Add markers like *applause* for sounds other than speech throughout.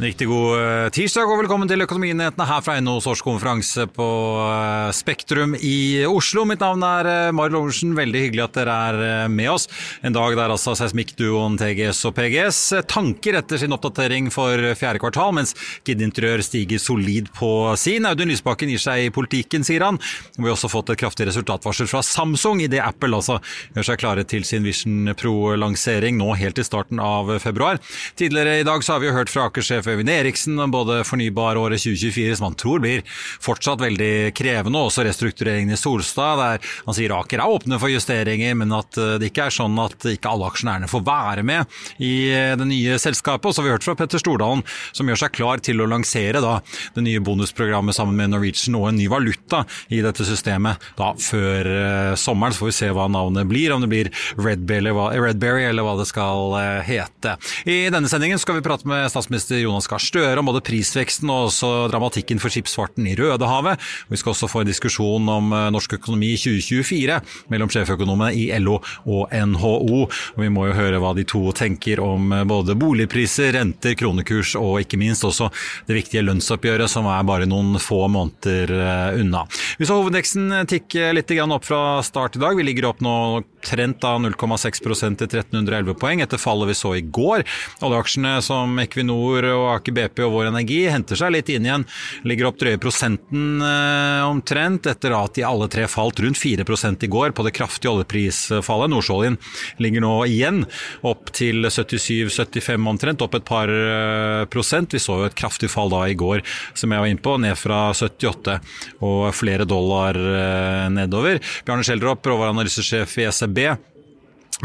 Riktig god eh, tirsdag og velkommen til Økonominyhetene her fra NHOs årskonferanse på eh, Spektrum i Oslo. Mitt navn er eh, Mari Lorentzen. Veldig hyggelig at dere er med oss. En dag der altså seismikkduoen TGS og PGS tanker etter sin oppdatering for fjerde kvartal, mens Gid Interiør stiger solid på sin. Audun Lysbakken gir seg i politikken, sier han. Vi har også fått et kraftig resultatvarsel fra Samsung idet Apple altså gjør seg klare til sin Vision Pro-lansering nå helt i starten av februar. Tidligere i dag så har vi hørt fra Aker-sjef Øyvind Eriksen om både fornybaråret 2024, som han tror blir fortsatt veldig krevende, og også restruktureringen i Solstad, der han sier Aker er åpne for justeringer, men at eh, det ikke er sånn at ikke alle aksjonærene får være med i eh, det nye selskapet. Og så har vi hørt fra Petter Stordalen, som gjør seg klar til å lansere da, det nye bonusprogrammet sammen med Norwegian og en ny valuta i dette systemet da før uh, sommeren. Så får vi se hva navnet blir, om det blir Redberry eller eller hva det skal hete. I denne sendingen skal vi prate med statsminister Jonas Jonas Gahr Støre om både prisveksten og også dramatikken for skipsfarten i Rødehavet. Vi skal også få en diskusjon om eh, norsk økonomi i 2024 mellom sjeføkonomene i LO og NHO. Og vi må jo høre hva de to tenker om eh, både boligpriser, renter, kronekurs og ikke minst også det viktige lønnsoppgjøret som er bare noen få måneder eh, unna. Vi så hovedveksten tikke litt opp fra start i dag. Vi ligger opp nå trent av 0,6% til 1311 poeng etter fallet vi så i går. Oljeaksjene som Equinor og Aker BP og Vår Energi henter seg litt inn igjen. Ligger opp drøye prosenten eh, omtrent, etter at de alle tre falt rundt 4 i går på det kraftige oljeprisfallet. Nordsjøoljen ligger nå igjen opp til 77-75 omtrent, opp et par eh, prosent. Vi så jo et kraftig fall da i går, som jeg var inne på, ned fra 78 og flere dollar eh, nedover. Bjarne Schjelderup, råvareanalysesjef i SEB,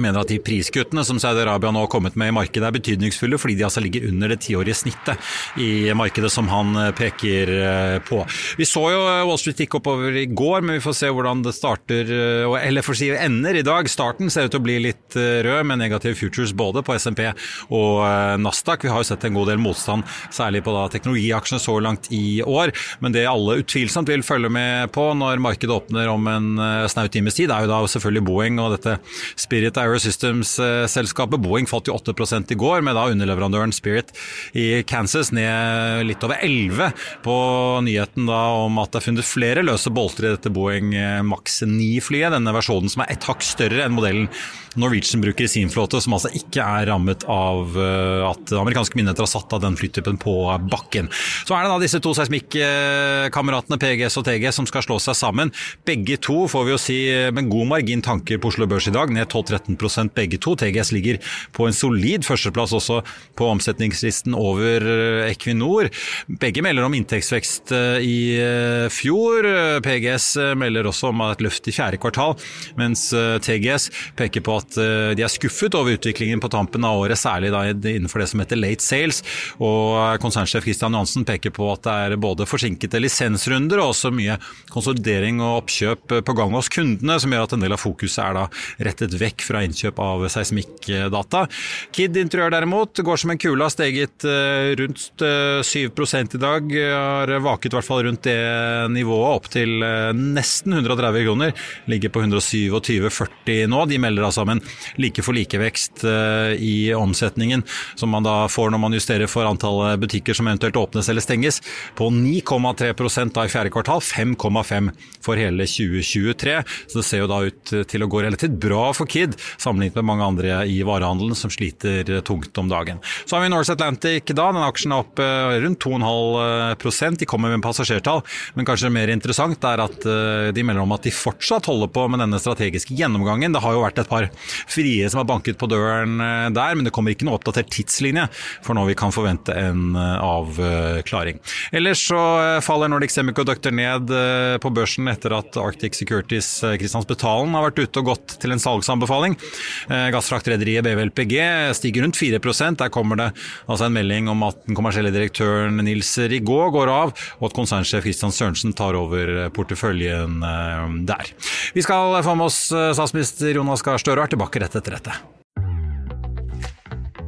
mener at de priskuttene som Saudi-Arabia nå har kommet med i markedet er betydningsfulle, fordi de altså ligger under det tiårige snittet i markedet som han eh, peker eh, på. Vi så jo eh, Wall Street gikk oppover i går, men vi får se hvordan det starter, eller for å si ender i dag. Starten ser ut til å bli litt rød, med negative futures både på SMP og Nasdaq. Vi har jo sett en god del motstand, særlig på da teknologiaksjene så langt i år. Men det alle utvilsomt vil følge med på når markedet åpner om en snau times tid, er jo da selvfølgelig Boeing og dette Spirit Aerosystems-selskapet. Boeing falt jo 8 i går, med da underleverandøren Spirit i Kansas ned litt over 11 på nyheten da om at det er funnet flere løse bolter i dette Boeing Max 9-flyet. Denne versjonen som er ett hakk større enn modellen Norwegian bruker i sin flåte, som altså ikke er rammet av eh, at amerikanske myndigheter har satt av den flytypen på bakken. Så er det da disse to seismikkameratene PGS og TG som skal slå seg sammen. Begge to får vi jo si med god margin tanker på Oslo Børs i dag, ned 12-13 begge to. TGS ligger på en solid førsteplass også på omsetningslisten over eh, Equinor. Begge melder om inntektsvekst eh, i fjor. PGS melder også om et løft i fjerde kvartal, mens TGS peker på at eh, de er skuffet over utviklingen på tampen av året, særlig innenfor det som heter late sales. Og konsernsjef Christian Johansen peker på at det er både forsinkede lisensrunder og også mye konsolidering og oppkjøp på gang hos kundene, som gjør at en del av fokuset er rettet vekk fra innkjøp av seismikkdata. Kid interiør derimot går som en kule, har steget rundt 7 i dag. Har vaket i hvert fall rundt det nivået opp til nesten 130 kroner. Ligger på 127,40 nå. De melder altså om en like for like-vekst i omsetningen, som man da får når man justerer for antallet butikker som eventuelt åpnes eller stenges, på 9,3 da i fjerde kvartal. 5,5 for hele 2023. Så det ser jo da ut til å gå relativt bra for Kid, sammenlignet med mange andre i varehandelen som sliter tungt om dagen. Så har vi Norse Atlantic da. Den aksjen er opp eh, rundt 2,5% De kommer med en passasjertall, men kanskje mer interessant er at eh, de melder om at de fortsatt holder på med denne strategiske gjennomgangen. Det har jo vært et par frie som har banket på døren eh, der, men det kommer ikke noe oppdatert tidslinje for når vi kan forvente en avklaring. Ellers så faller Nordic Semiconductor ned på børsen etter at Arctic Securities Kristians Betalen har vært ute og gått til en salgsanbefaling. Eh, gassfraktrederiet BVLPG stiger rundt 4% Der kommer det altså en melding om at den kommersielle direktøren Nils Rigaud går av, og at konsernsjef Christian Sørensen tar over porteføljen eh, der. Vi skal få med oss eh, statsminister Jonas Gahr Støre er tilbake rett etter dette.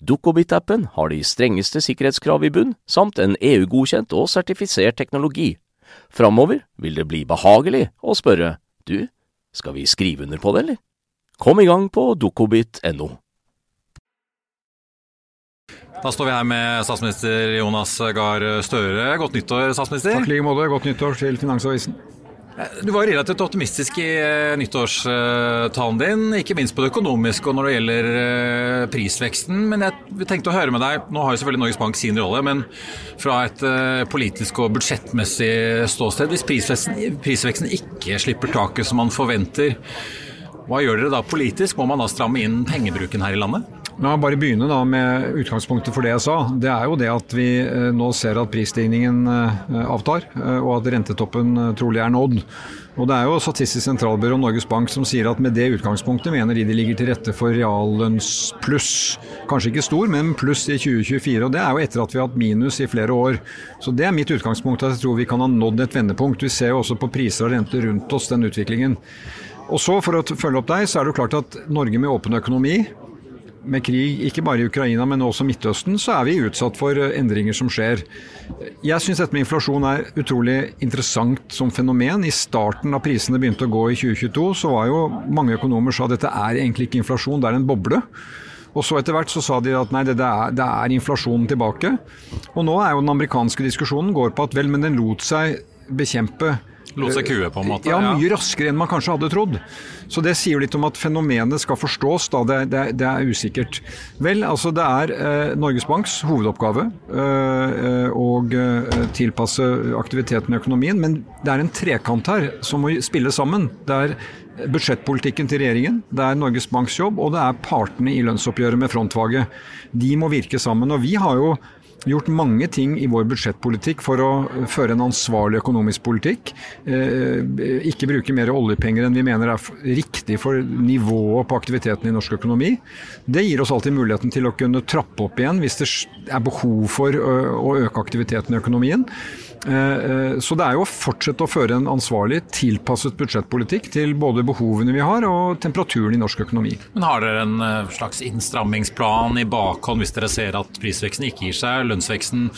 Dukkobit-appen har de strengeste sikkerhetskrav i bunn, samt en EU-godkjent og sertifisert teknologi. Framover vil det bli behagelig å spørre du, skal vi skrive under på det, eller? Kom i gang på dukkobit.no. Da står vi her med statsminister Jonas Gahr Støre. Godt nyttår, statsminister. Takk i like måte. Godt nyttår til Finansavisen. Du var relativt optimistisk i eh, nyttårstalen din, ikke minst på det økonomiske og når det gjelder eh, prisveksten. Men jeg tenkte å høre med deg, nå har jo selvfølgelig Norges Bank sin rolle, men fra et eh, politisk og budsjettmessig ståsted, hvis prisveksten, prisveksten ikke slipper taket som man forventer, hva gjør dere da politisk? Må man da stramme inn pengebruken her i landet? La meg bare begynne da med utgangspunktet for det jeg sa. Det er jo det at vi eh, nå ser at prisstigningen eh, avtar, eh, og at rentetoppen trolig er nådd. Og Det er jo Statistisk sentralbyrå og Norges Bank som sier at med det utgangspunktet mener de det ligger til rette for reallønnspluss. Kanskje ikke stor, men pluss i 2024. og Det er jo etter at vi har hatt minus i flere år. Så Det er mitt utgangspunkt, at jeg tror vi kan ha nådd et vendepunkt. Vi ser jo også på priser og renter rundt oss, den utviklingen. Og så For å følge opp deg, så er det jo klart at Norge med åpen økonomi med krig, ikke bare i Ukraina, men også Midtøsten, så er vi utsatt for eh, endringer som skjer. Jeg syns dette med inflasjon er utrolig interessant som fenomen. I starten av prisene begynte å gå i 2022, så var jo mange økonomer sa at dette er egentlig ikke inflasjon, det er en boble. Og så etter hvert så sa de at nei, det er, det er inflasjonen tilbake. Og nå er jo den amerikanske diskusjonen går på at vel, men den lot seg bekjempe Lot seg kue, på en måte. Ja, mye raskere enn man kanskje hadde trodd. Så det sier litt om at fenomenet skal forstås, da. Det, det, det er usikkert. Vel, altså det er eh, Norges Banks hovedoppgave eh, å eh, tilpasse aktiviteten i økonomien, men det er en trekant her som må spille sammen. Det er budsjettpolitikken til regjeringen, det er Norges Banks jobb, og det er partene i lønnsoppgjøret med frontfaget. De må virke sammen. og vi har jo gjort mange ting i vår budsjettpolitikk for å føre en ansvarlig økonomisk politikk. Eh, ikke bruke mer oljepenger enn vi mener er riktig for nivået på aktiviteten i norsk økonomi. Det gir oss alltid muligheten til å kunne trappe opp igjen hvis det er behov for å øke aktiviteten i økonomien. Eh, eh, så det er jo å fortsette å føre en ansvarlig, tilpasset budsjettpolitikk til både behovene vi har og temperaturen i norsk økonomi. Men Har dere en eh, slags innstrammingsplan i bakhånd hvis dere ser at prisveksten ikke gir seg? Lønnsveksten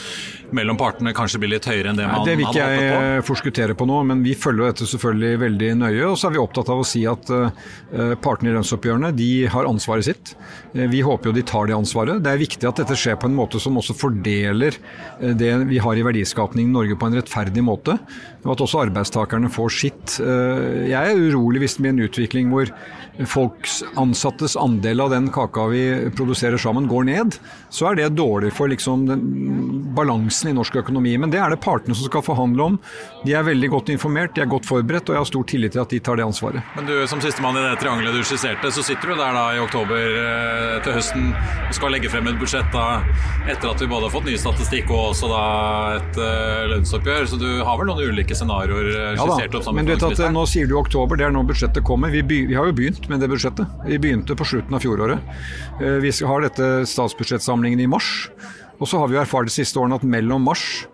mellom partene kanskje blir litt høyere enn det man hadde håpet på? Det vil ikke jeg forskuttere på nå, men vi følger dette selvfølgelig veldig nøye. Og så er vi opptatt av å si at partene i lønnsoppgjørene de har ansvaret sitt. Vi håper jo de tar det ansvaret. Det er viktig at dette skjer på en måte som også fordeler det vi har i verdiskapning i Norge Norge på en rettferdig måte, og at også arbeidstakerne får sitt. Eh, jeg er urolig hvis det blir en utvikling hvor folks ansattes andel av den kaka vi produserer sammen, går ned. Så er det dårlig for liksom balansen i norsk økonomi. Men det er det partene som skal forhandle om. De er veldig godt informert, de er godt forberedt, og jeg har stor tillit til at de tar det ansvaret. Men du som sistemann i det triangelet du skisserte, så sitter du der da i oktober eh, til høsten og skal legge frem et budsjett da etter at vi både har fått ny statistikk og også da et uh, lønnsoppgjør. Så du har vel noen ulike scenarioer eh, skissert ja, opp sammen Men du vet at nå sier du oktober, det er nå budsjettet kommer. Vi, vi, har jo begynt med det budsjettet. Vi begynte på slutten av fjoråret. Eh, vi har dette statsbudsjettsamlingen i mars. Og så har vi erfart de siste årene at mellom mars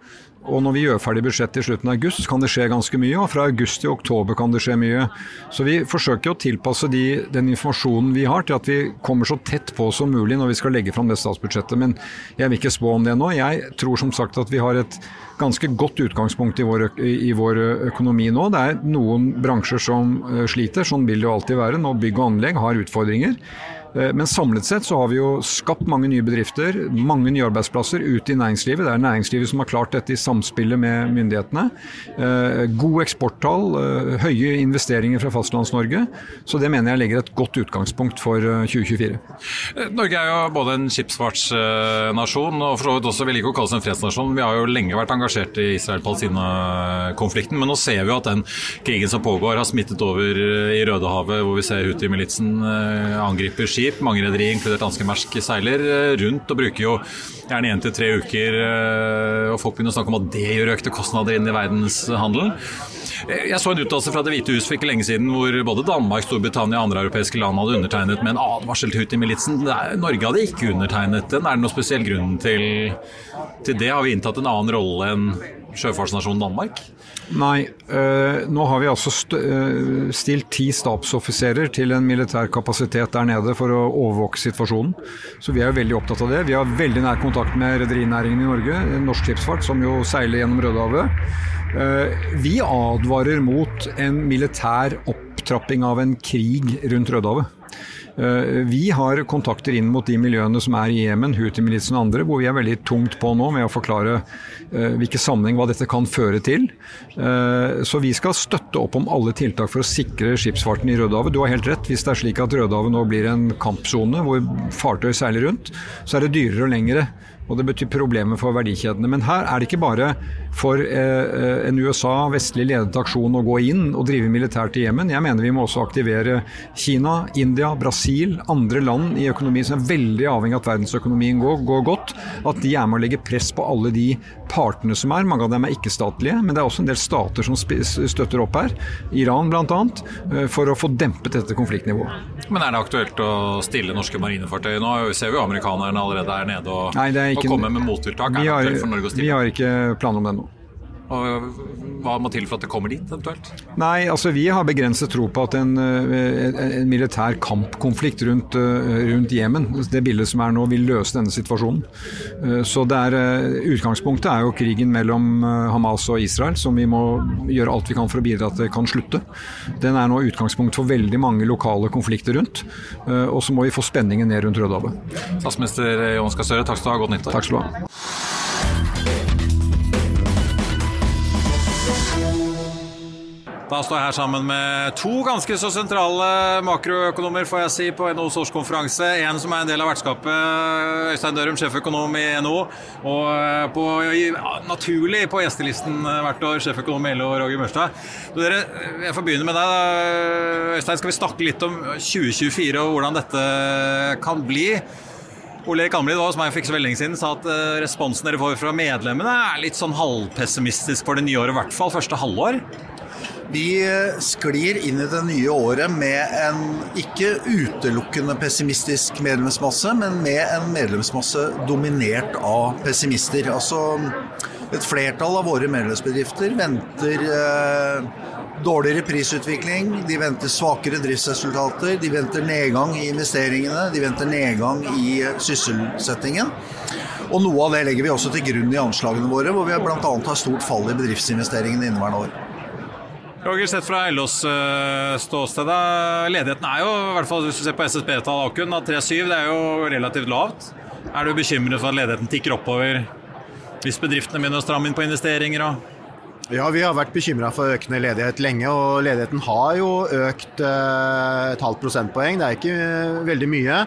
og når vi gjør ferdig budsjettet i slutten av august, kan det skje ganske mye. Og fra august til oktober kan det skje mye. Så vi forsøker å tilpasse de, den informasjonen vi har til at vi kommer så tett på som mulig når vi skal legge fram det statsbudsjettet. Men jeg vil ikke spå om det nå. Jeg tror som sagt at vi har et ganske godt utgangspunkt i vår, i vår økonomi nå. Det er noen bransjer som sliter, sånn vil det jo alltid være. Nå bygg og anlegg har utfordringer. Eh, men samlet sett så har vi jo skapt mange nye bedrifter, mange nye arbeidsplasser ute i næringslivet. Det er næringslivet som har klart dette i samspillet med myndighetene. Eh, gode eksporttall, eh, høye investeringer fra Fastlands-Norge. Så det mener jeg legger et godt utgangspunkt for 2024. Norge er jo både en skipsfartsnasjon og for så vidt også vil ikke å kalles en fredsnasjon. Vi har jo lenge vært engasjert i Israel-Palestina-konflikten, men nå ser vi jo at den krigen som pågår har smittet over i Rødehavet, hvor vi ser Houthi-militsen angriper skip. Mange rederier, inkludert danske Mersk, seiler eh, rundt og bruker jo gjerne én til tre uker. Eh, og folk begynner å snakke om at det gjør økte kostnader inn i verdenshandelen. Eh, jeg så en uttalelse fra Det hvite hus for ikke lenge siden hvor både Danmark, Storbritannia og andre europeiske land hadde undertegnet med en advarsel til Houthi-militsen. Norge hadde ikke undertegnet den. Er det noen spesiell grunn til, til det? Har vi inntatt en annen rolle enn sjøfartsnasjonen Danmark? Nei, øh, nå har vi altså st øh, stilt ti stabsoffiserer til en militær kapasitet der nede for å overvåke situasjonen. Så vi er jo veldig opptatt av det. Vi har veldig nær kontakt med rederinæringen i Norge, Norsk Skipsfart, som jo seiler gjennom Rødehavet. Uh, vi advarer mot en militær opptrapping av en krig rundt Rødehavet. Eh, vi har kontakter inn mot de miljøene som er i Jemen, Houthi-militsen og andre, hvor vi er veldig tungt på nå med å forklare hvilken sammenheng hva dette kan føre til. Eh, så vi skal støtte opp om alle tiltak for å sikre skipsfarten i Rødehavet. Du har helt rett, hvis det er slik at Rødehavet nå blir en kampsone hvor fartøy seiler rundt, så er det dyrere og lengre og det betyr problemer for verdikjedene. Men her er det ikke bare for eh, en USA, vestlig ledet aksjon å gå inn og drive militært i Jemen. Jeg mener vi må også aktivere Kina, India, Brasil, andre land i økonomien som er veldig avhengig av at verdensøkonomien går, går godt. At de er med å legge press på alle de partene som er. Mange av dem er ikke-statlige, men det er også en del stater som støtter opp her. Iran bl.a. Eh, for å få dempet dette konfliktnivået. Men er det aktuelt å stille norske marinefartøy? Nå ser vi jo amerikanerne allerede er nede og, Nei, er ikke, og kommer med mottiltak. Vi har, vi har ikke planer om det nå. Og hva må til for at det kommer dit, eventuelt? Nei, altså Vi har begrenset tro på at en, eh, en militær kampkonflikt rundt, eh, rundt Jemen, det bildet som er nå, vil løse denne situasjonen. Eh, så er, Utgangspunktet er jo krigen mellom Hamas og Israel, som vi må gjøre alt vi kan for å bidra til at det kan slutte. Den er nå utgangspunkt for veldig mange lokale konflikter rundt. Og så må vi få spenningen ned rundt Rødehavet. Statsminister Jonas Gahr Støre, takk skal du ha. Godt nyttår. Takk skal du ha. Da står jeg her sammen med to ganske så sentrale makroøkonomer får jeg si, på NHOs årskonferanse. En som er en del av vertskapet, Øystein Dørum, sjeføkonom i NHO. Og eh, på, ja, naturlig på gjestelisten hvert år, sjeføkonom i LO, Roger Mørstad. Dere, jeg får begynne med deg. Øystein, skal vi snakke litt om 2024 og hvordan dette kan bli? Ole Erik Amli, som jeg fikk så veldig siden, sa at eh, responsen dere får fra medlemmene er litt sånn halvpessimistisk for det nye året, i hvert fall første halvår. Vi sklir inn i det nye året med en ikke utelukkende pessimistisk medlemsmasse, men med en medlemsmasse dominert av pessimister. Altså et flertall av våre medlemsbedrifter venter eh, dårligere prisutvikling, de venter svakere driftsresultater, de venter nedgang i investeringene, de venter nedgang i sysselsettingen. Og noe av det legger vi også til grunn i anslagene våre, hvor vi bl.a. har stort fall i bedriftsinvesteringene inneværende år. Roger, sett fra LOs uh, ståsted, ledigheten er jo, i hvert fall hvis du ser på SSB-tall Akun, 3,7 det er jo relativt lavt. Er du bekymret for at ledigheten tikker oppover hvis bedriftene begynner å stramme inn på investeringer? og ja, Vi har vært bekymra for økende ledighet lenge, og ledigheten har jo økt uh, et halvt prosentpoeng. Det er ikke uh, veldig mye.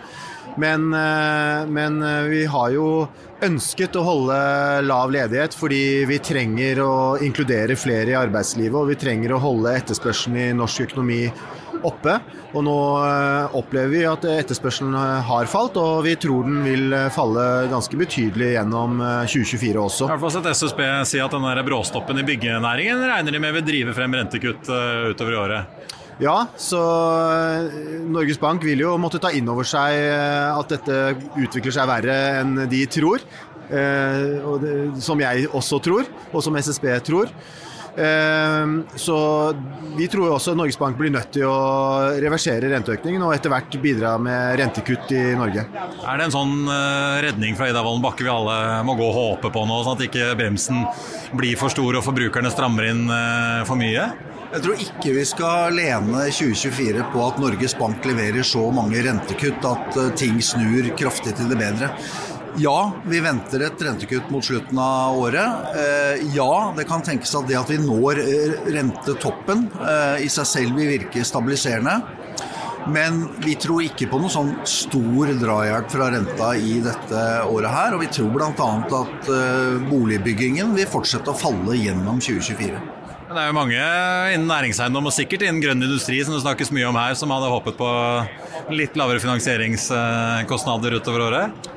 Men, uh, men vi har jo ønsket å holde lav ledighet fordi vi trenger å inkludere flere i arbeidslivet, og vi trenger å holde etterspørselen i norsk økonomi oppe. Og nå eh, opplever vi at etterspørselen har falt, og vi tror den vil falle ganske betydelig gjennom 2024 eh, også. I hvert fall sett SSB si at den bråstoppen i byggenæringen regner de med vil drive frem rentekutt eh, utover i året. Ja, så Norges Bank vil jo måtte ta inn over seg at dette utvikler seg verre enn de tror. som jeg også tror, og som SSB tror. Så vi tror også Norges Bank blir nødt til å reversere renteøkningen og etter hvert bidra med rentekutt i Norge. Er det en sånn redning fra Ida Wolden Bakke vi alle må gå og håpe på nå, sånn at ikke bremsen blir for stor og forbrukerne strammer inn for mye? Jeg tror ikke vi skal lene 2024 på at Norges Bank leverer så mange rentekutt at ting snur kraftig til det bedre. Ja, vi venter et rentekutt mot slutten av året. Ja, det kan tenkes at det at vi når rentetoppen i seg selv vil virke stabiliserende. Men vi tror ikke på noen sånn stor drahjelp fra renta i dette året her. Og vi tror bl.a. at boligbyggingen vil fortsette å falle gjennom 2024. Det er jo mange innen næringseiendom og sikkert innen grønn industri som det snakkes mye om her, som hadde håpet på litt lavere finansieringskostnader utover året?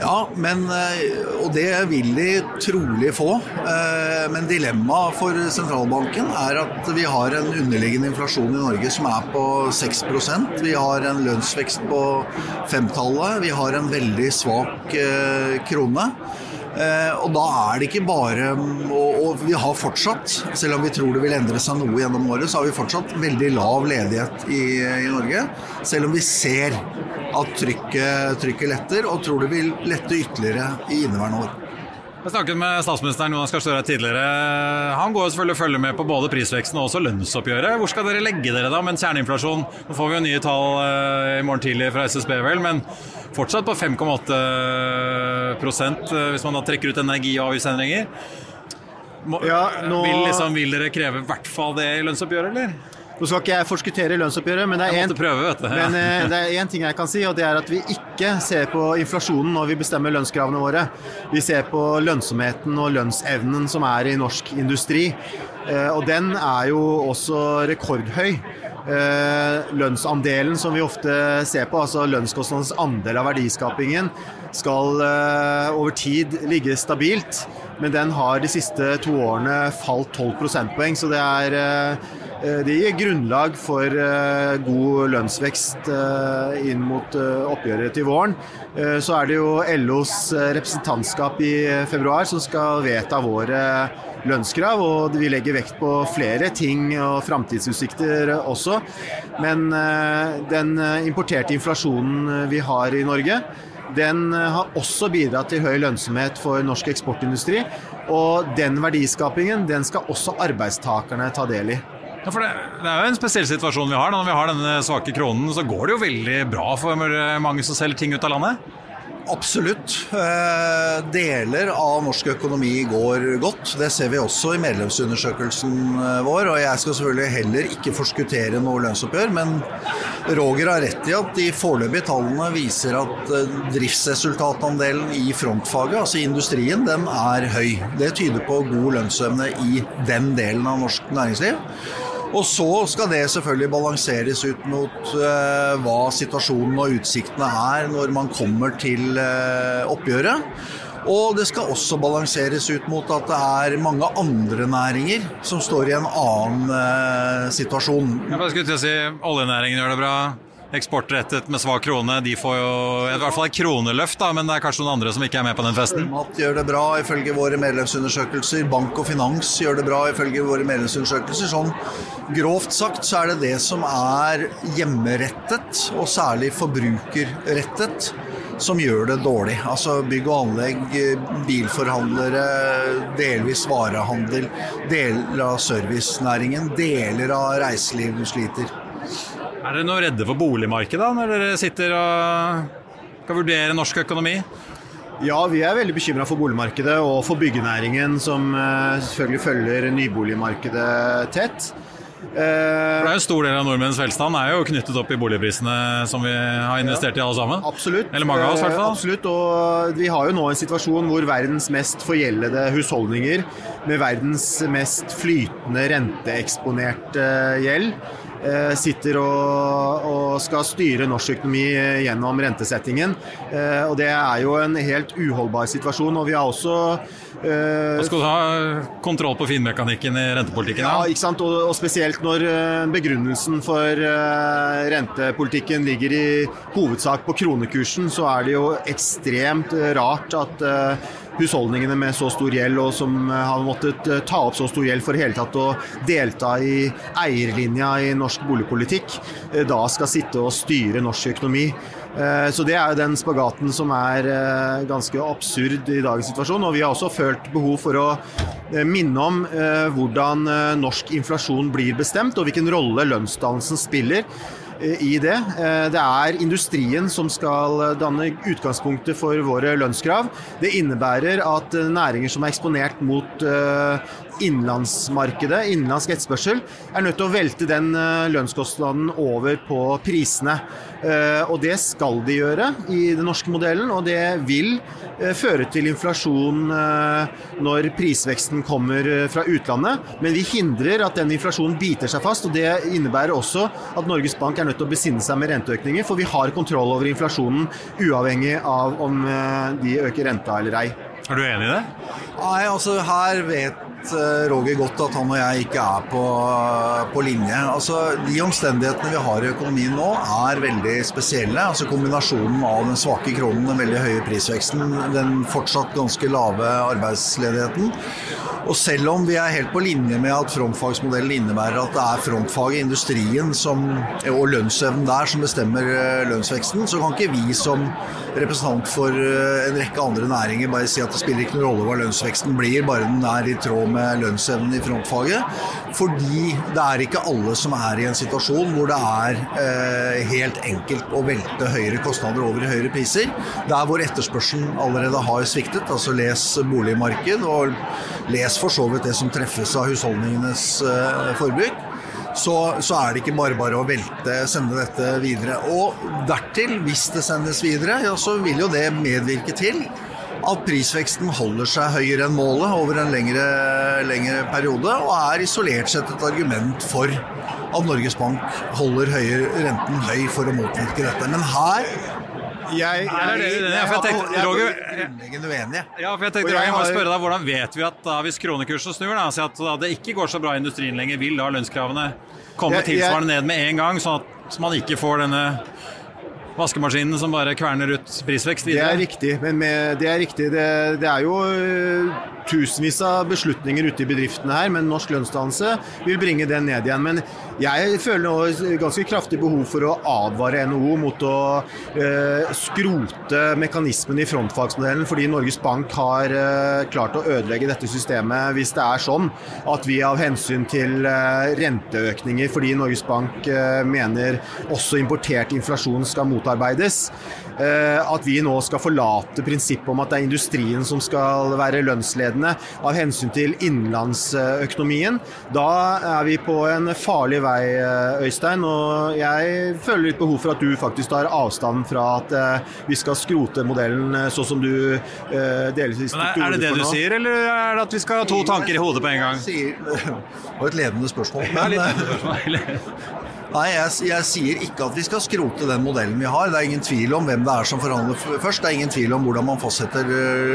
Ja, men, og det vil de trolig få. Men dilemmaet for sentralbanken er at vi har en underliggende inflasjon i Norge som er på 6% Vi har en lønnsvekst på femtallet. Vi har en veldig svak krone. Og da er det ikke bare Og vi har fortsatt, selv om vi tror det vil endre seg noe gjennom året, så har vi fortsatt veldig lav ledighet i, i Norge. Selv om vi ser at trykket, trykket letter, og tror det vil lette ytterligere i inneværende år. Jeg snakket med statsministeren Jonas Gahr Støre tidligere. Han går selvfølgelig og følger med på både prisveksten og også lønnsoppgjøret. Hvor skal dere legge dere da med en kjerneinflasjon? Nå får vi jo nye tall i morgen tidlig fra SSB, vel, men fortsatt på 5,8% hvis man da trekker ut energi- og avgiftsendringer. Ja, nå... vil, liksom, vil dere kreve i hvert fall det i lønnsoppgjøret, eller? Nå skal ikke jeg forskuttere lønnsoppgjøret, men det er én ting jeg kan si, og det er at vi ikke ser på inflasjonen når vi bestemmer lønnskravene våre. Vi ser på lønnsomheten og lønnsevnen som er i norsk industri. Og den er jo også rekordhøy. Lønnsandelen som vi ofte ser på, altså lønnskostnadens andel av verdiskapingen, skal over tid ligge stabilt. Men den har de siste to årene falt 12 prosentpoeng, så det er det gir grunnlag for god lønnsvekst inn mot oppgjøret til våren. Så er det jo LOs representantskap i februar som skal vedta våre lønnskrav, og vi legger vekt på flere ting og framtidsutsikter også. Men den importerte inflasjonen vi har i Norge, den har også bidratt til høy lønnsomhet for norsk eksportindustri. Og den verdiskapingen den skal også arbeidstakerne ta del i. Ja, for det, det, er jo en spesiell situasjon vi har. Når vi har denne svake kronen, så går det jo veldig bra for mange som selger ting ut av landet? Absolutt. Eh, deler av norsk økonomi går godt. Det ser vi også i medlemsundersøkelsen eh, vår. Og jeg skal selvfølgelig heller ikke forskuttere noe lønnsoppgjør, men Roger har rett i at de foreløpige tallene viser at eh, driftsresultatandelen i frontfaget, altså industrien, den er høy. Det tyder på god lønnsevne i den delen av norsk næringsliv. Og så skal det selvfølgelig balanseres ut mot uh, hva situasjonen og utsiktene er når man kommer til uh, oppgjøret. Og det skal også balanseres ut mot at det er mange andre næringer som står i en annen uh, situasjon. Jeg skulle til å si Oljenæringen gjør det bra eksportrettet med svak krone, de får jo i hvert fall et kroneløft, da, men det er kanskje noen andre som ikke er med på den festen? Sjømat gjør det bra ifølge våre medlemsundersøkelser. Bank og finans gjør det bra ifølge våre medlemsundersøkelser. Sånn grovt sagt så er det det som er hjemmerettet, og særlig forbrukerrettet, som gjør det dårlig. Altså bygg og anlegg, bilforhandlere, delvis varehandel, deler av servicenæringen, deler av reiseliv sliter. Er dere noe redde for boligmarkedet når dere sitter og skal vurdere norsk økonomi? Ja, vi er veldig bekymra for boligmarkedet og for byggenæringen, som eh, selvfølgelig følger nyboligmarkedet tett. For det er jo En stor del av nordmenns velstand er jo knyttet opp i boligprisene som vi har investert i alle sammen. Absolutt. Eller mange av oss i hvert fall. Eh, absolutt, og Vi har jo nå en situasjon hvor verdens mest forgjeldede husholdninger med verdens mest flytende renteeksponerte gjeld Eh, sitter og, og, skal styre norsk økonomi gjennom rentesettingen. Eh, og Det er jo en helt uholdbar situasjon. og vi har også da skal du ha kontroll på finmekanikken i rentepolitikken? Ja, ikke sant? Og, og, spesielt når begrunnelsen for rentepolitikken ligger i hovedsak på kronekursen, så er det jo ekstremt rart at husholdningene med så stor gjeld, og som har måttet eh, ta opp så stor gjeld for i hele tatt å delta i eierlinja i norsk boligpolitikk, eh, da skal sitte og styre norsk økonomi. Eh, så Det er jo den spagaten som er ganske absurd i dagens situasjon. og Vi har også følt behov for å minne om hvordan norsk inflasjon blir bestemt, og hvilken rolle lønnsdannelsen spiller i det. Eh, det er industrien som skal danne utgangspunktet for våre lønnskrav. Det innebærer at næringer som er eksponert mot eh, innenlandsmarkedet, innenlandsk etterspørsel, er nødt til å velte den eh, lønnskostnaden over på prisene. Og det skal de gjøre i den norske modellen, og det vil føre til inflasjon når prisveksten kommer fra utlandet. Men vi hindrer at den inflasjonen biter seg fast, og det innebærer også at Norges Bank er nødt til å besinne seg med renteøkninger, for vi har kontroll over inflasjonen uavhengig av om eh, de øker renta eller ei. Er du enig i det? Nei, altså her vet eh, Roger godt at han og jeg ikke er på, på, linje. Altså, De omstendighetene vi har i økonomien nå er veldig spesielle. Altså Kombinasjonen av den svake kronen, den veldig høye prisveksten, den fortsatt ganske lave arbeidsledigheten og selv om vi er helt på linje med at frontfagsmodellen innebærer at det er frontfaget, industrien som, og lønnsevnen der som bestemmer eh, lønnsveksten, så kan ikke vi som representant for eh, en rekke andre næringer bare si at det spiller ikke noen rolle hva lønnsveksten blir, bare den er i tråd med lønnsevnen i frontfaget. Fordi det er ikke alle som er i en situasjon hvor det er eh, helt enkelt å velte høyere kostnader over i høyere priser. Der hvor etterspørselen allerede har sviktet, altså les boligmarked og les for så vidt det som treffes av husholdningenes eh, forbruk, så, så, er det ikke bare bare å velte, sende dette videre. Og dertil, hvis det sendes videre, ja, så vil jo det medvirke til at prisveksten holder seg høyere enn målet over en lengre, lengre periode, og er isolert sett et argument for at Norges Bank holder høyere, renten høy for å motvirke dette. Men her jeg, jeg, jeg, jeg, for jeg tenkte, Roger, Ja, for jeg tenkte, Roger, jeg må spørre deg, Hvordan vet vi at da, hvis kronekursen snur, da, at da det ikke går så bra i industrien lenger, vil da lønnskravene komme tilsvarende ned med en gang, sånn at man ikke får denne vaskemaskinen som bare kverner ut prisvekst videre? Det er riktig. men med, det er riktig. Det, det er jo tusenvis av beslutninger ute i bedriftene her, men norsk lønnsdannelse vil bringe den ned igjen. Men jeg føler nå ganske kraftig behov for å advare NHO mot å eh, skrote mekanismen i frontfagsmodellen, fordi Norges Bank har eh, klart å ødelegge dette systemet hvis det er sånn at vi av hensyn til eh, renteøkninger, fordi Norges Bank eh, mener også importert inflasjon skal motarbeides, at vi nå skal forlate prinsippet om at det er industrien som skal være lønnsledende av hensyn til innenlandsøkonomien. Da er vi på en farlig vei, eh, Øystein. Og jeg føler litt behov for at du faktisk tar avstand fra at eh, vi skal skrote modellen eh, sånn som du delvis tok Er det det du nå. sier, eller er det at vi skal ha to tanker i hodet på en gang? *laughs* Det var et ledende spørsmål. Men, Nei, jeg, jeg, sier ikke at vi skal skrote den modellen vi har. Det er ingen tvil om hvem det er som forhandler først. Det er ingen tvil om hvordan man fastsetter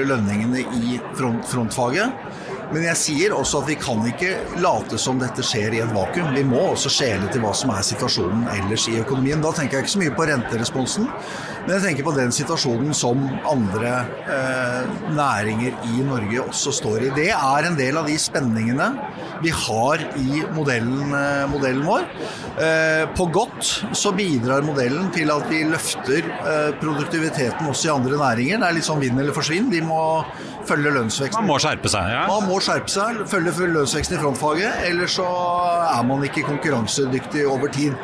lønningene i front, frontfaget. Men jeg sier også at vi kan ikke late som dette skjer i et vakuum. Vi må også skjele til hva som er situasjonen ellers i økonomien. Da tenker jeg ikke så mye på renteresponsen, men jeg tenker på den situasjonen som andre eh, næringer i Norge også står i. Det er en del av de spenningene vi har i modellen, eh, modellen vår. Eh, på godt så bidrar modellen til at vi løfter eh, produktiviteten også i andre næringer. Det er litt sånn vinn eller forsvinn. Vi må følge lønnsveksten. Man må skjerpe seg, ja. Man må skjerpe seg, følge lønnsveksten i frontfaget. Ellers så er man ikke konkurransedyktig over tid.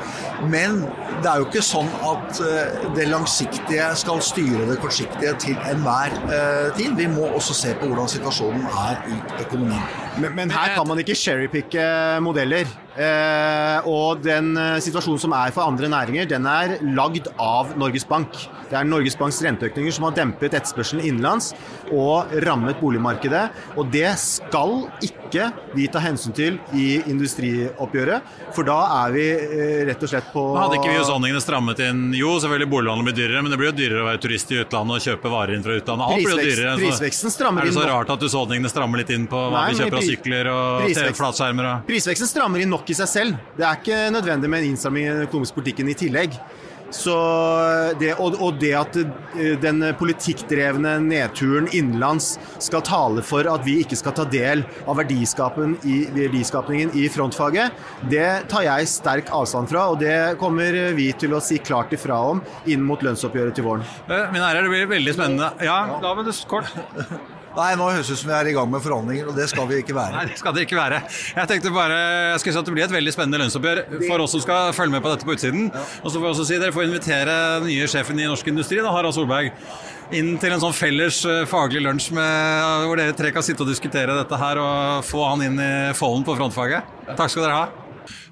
Men det er jo ikke sånn at eh, det langsiktige skal styre det kortsiktige til enhver eh, tid. Vi må også se på hvordan situasjonen er i økonomien. Men, men her kan man ikke cherrypicke modeller. Eh, og den eh, situasjonen som er for andre næringer, den er lagd av Norges Bank. Det er Norges Banks renteøkninger som har dempet etterspørselen innenlands og rammet boligmarkedet. Og det skal ikke vi ta hensyn til i industrioppgjøret, for da er vi eh, rett og slett på Hadde ikke vi husholdningene strammet inn Jo, selvfølgelig boliglånet blir dyrere, men det blir jo dyrere å være turist i utlandet og kjøpe varer inn fra utlandet. Alt blir jo dyrere. Prisveksten strammer inn. Er det så rart at husholdningene strammer litt inn på hva vi kjøper av sykler og flatskjermer? Prisveksten strammer inn nok i seg selv. Det er ikke nødvendig med en innstramming i den økonomiske politikken i tillegg. Det, og, og, det at eh, den politikkdrevne nedturen innenlands skal tale for at vi ikke skal ta del av verdiskapningen i, verdiskapningen i frontfaget, det tar jeg sterk avstand fra. Og det kommer vi til å si klart ifra om inn mot lønnsoppgjøret til våren. Eh, mine herrer, det blir veldig spennende. Ja, da vil det kort. Nei, nå høres det ut som vi er i gang med forhandlinger, og det skal vi ikke være. Nei, det skal det ikke være. Jeg tenkte bare jeg skulle si at det blir et veldig spennende lønnsoppgjør for oss som skal følge med på dette på utsiden. Ja. Og så får jeg også si dere får invitere den nye sjefen i Norsk Industri, da, Harald Solberg, inn til en sånn felles eh, faglig lunsj med, hvor dere tre kan sitte og diskutere dette her og få han inn i folden på frontfaget. Takk skal dere ha.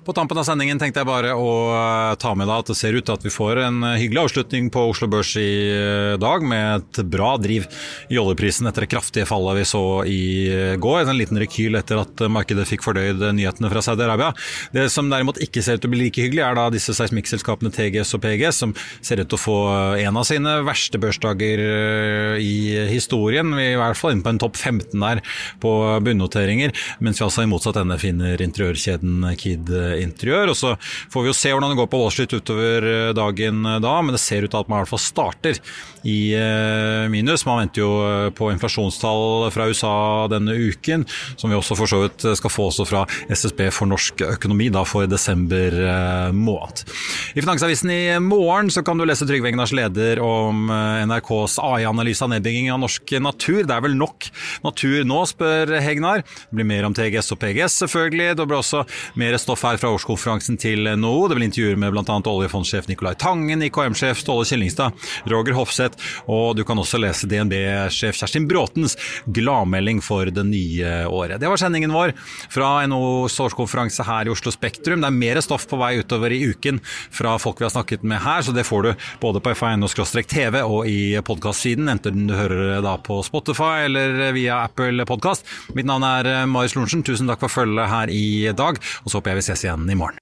På tampen av sendingen tenkte jeg bare å eh, ta med deg at det ser ut til at vi får en eh, hyggelig avslutning på Oslo Børs i eh, dag, med et bra driv i oljeprisen etter det kraftige fallet vi så i går. En liten rekyl etter at markedet fikk fordøyd nyhetene fra Saudi-Arabia. Det som derimot ikke ser ut til å bli like hyggelig, er da disse seismikkselskapene TGS og PGS, som ser ut til å få en av sine verste børsdager i historien. Vi er i hvert fall inne på en topp 15 der på bunnoteringer, mens vi altså i motsatt ende finner interiørkjeden Kid interiør. og Så får vi jo se hvordan det går på Wall Street utover eh, dagen eh, da, men det ser ut til at man i hvert fall starter i eh, minus. Man venter jo på inflasjonstall fra USA denne uken, som vi også for så vidt skal få også fra SSB for norsk økonomi da for desember måned. I Finansavisen i morgen så kan du lese Trygve Egnars leder om NRKs AI-analyse av nedbygging av norsk natur. Det er vel nok natur nå, spør Hegnar. Det blir mer om TGS og PGS, selvfølgelig. Det blir også mer stoff her fra årskonferansen til NHO. Det blir intervjuer med bl.a. oljefondsjef Nicolai Tangen, IKM-sjef Ståle Kjellingstad, Roger Hofseth, og du kan også lese DNB-sjef Kjerstin Bråtens gladmelding for det nye året. Det var sendingen vår fra NHOs årskonferanse her i Oslo Spektrum. Det er mer stoff på vei utover i uken fra folk vi har snakket med her, så det får du både på f1.no-tv og i podkastsiden, enten du hører da på Spotify eller via Apple Podkast. Mitt navn er Marius Lorentzen, tusen takk for følget her i dag, og så håper jeg vi ses igjen i morgen.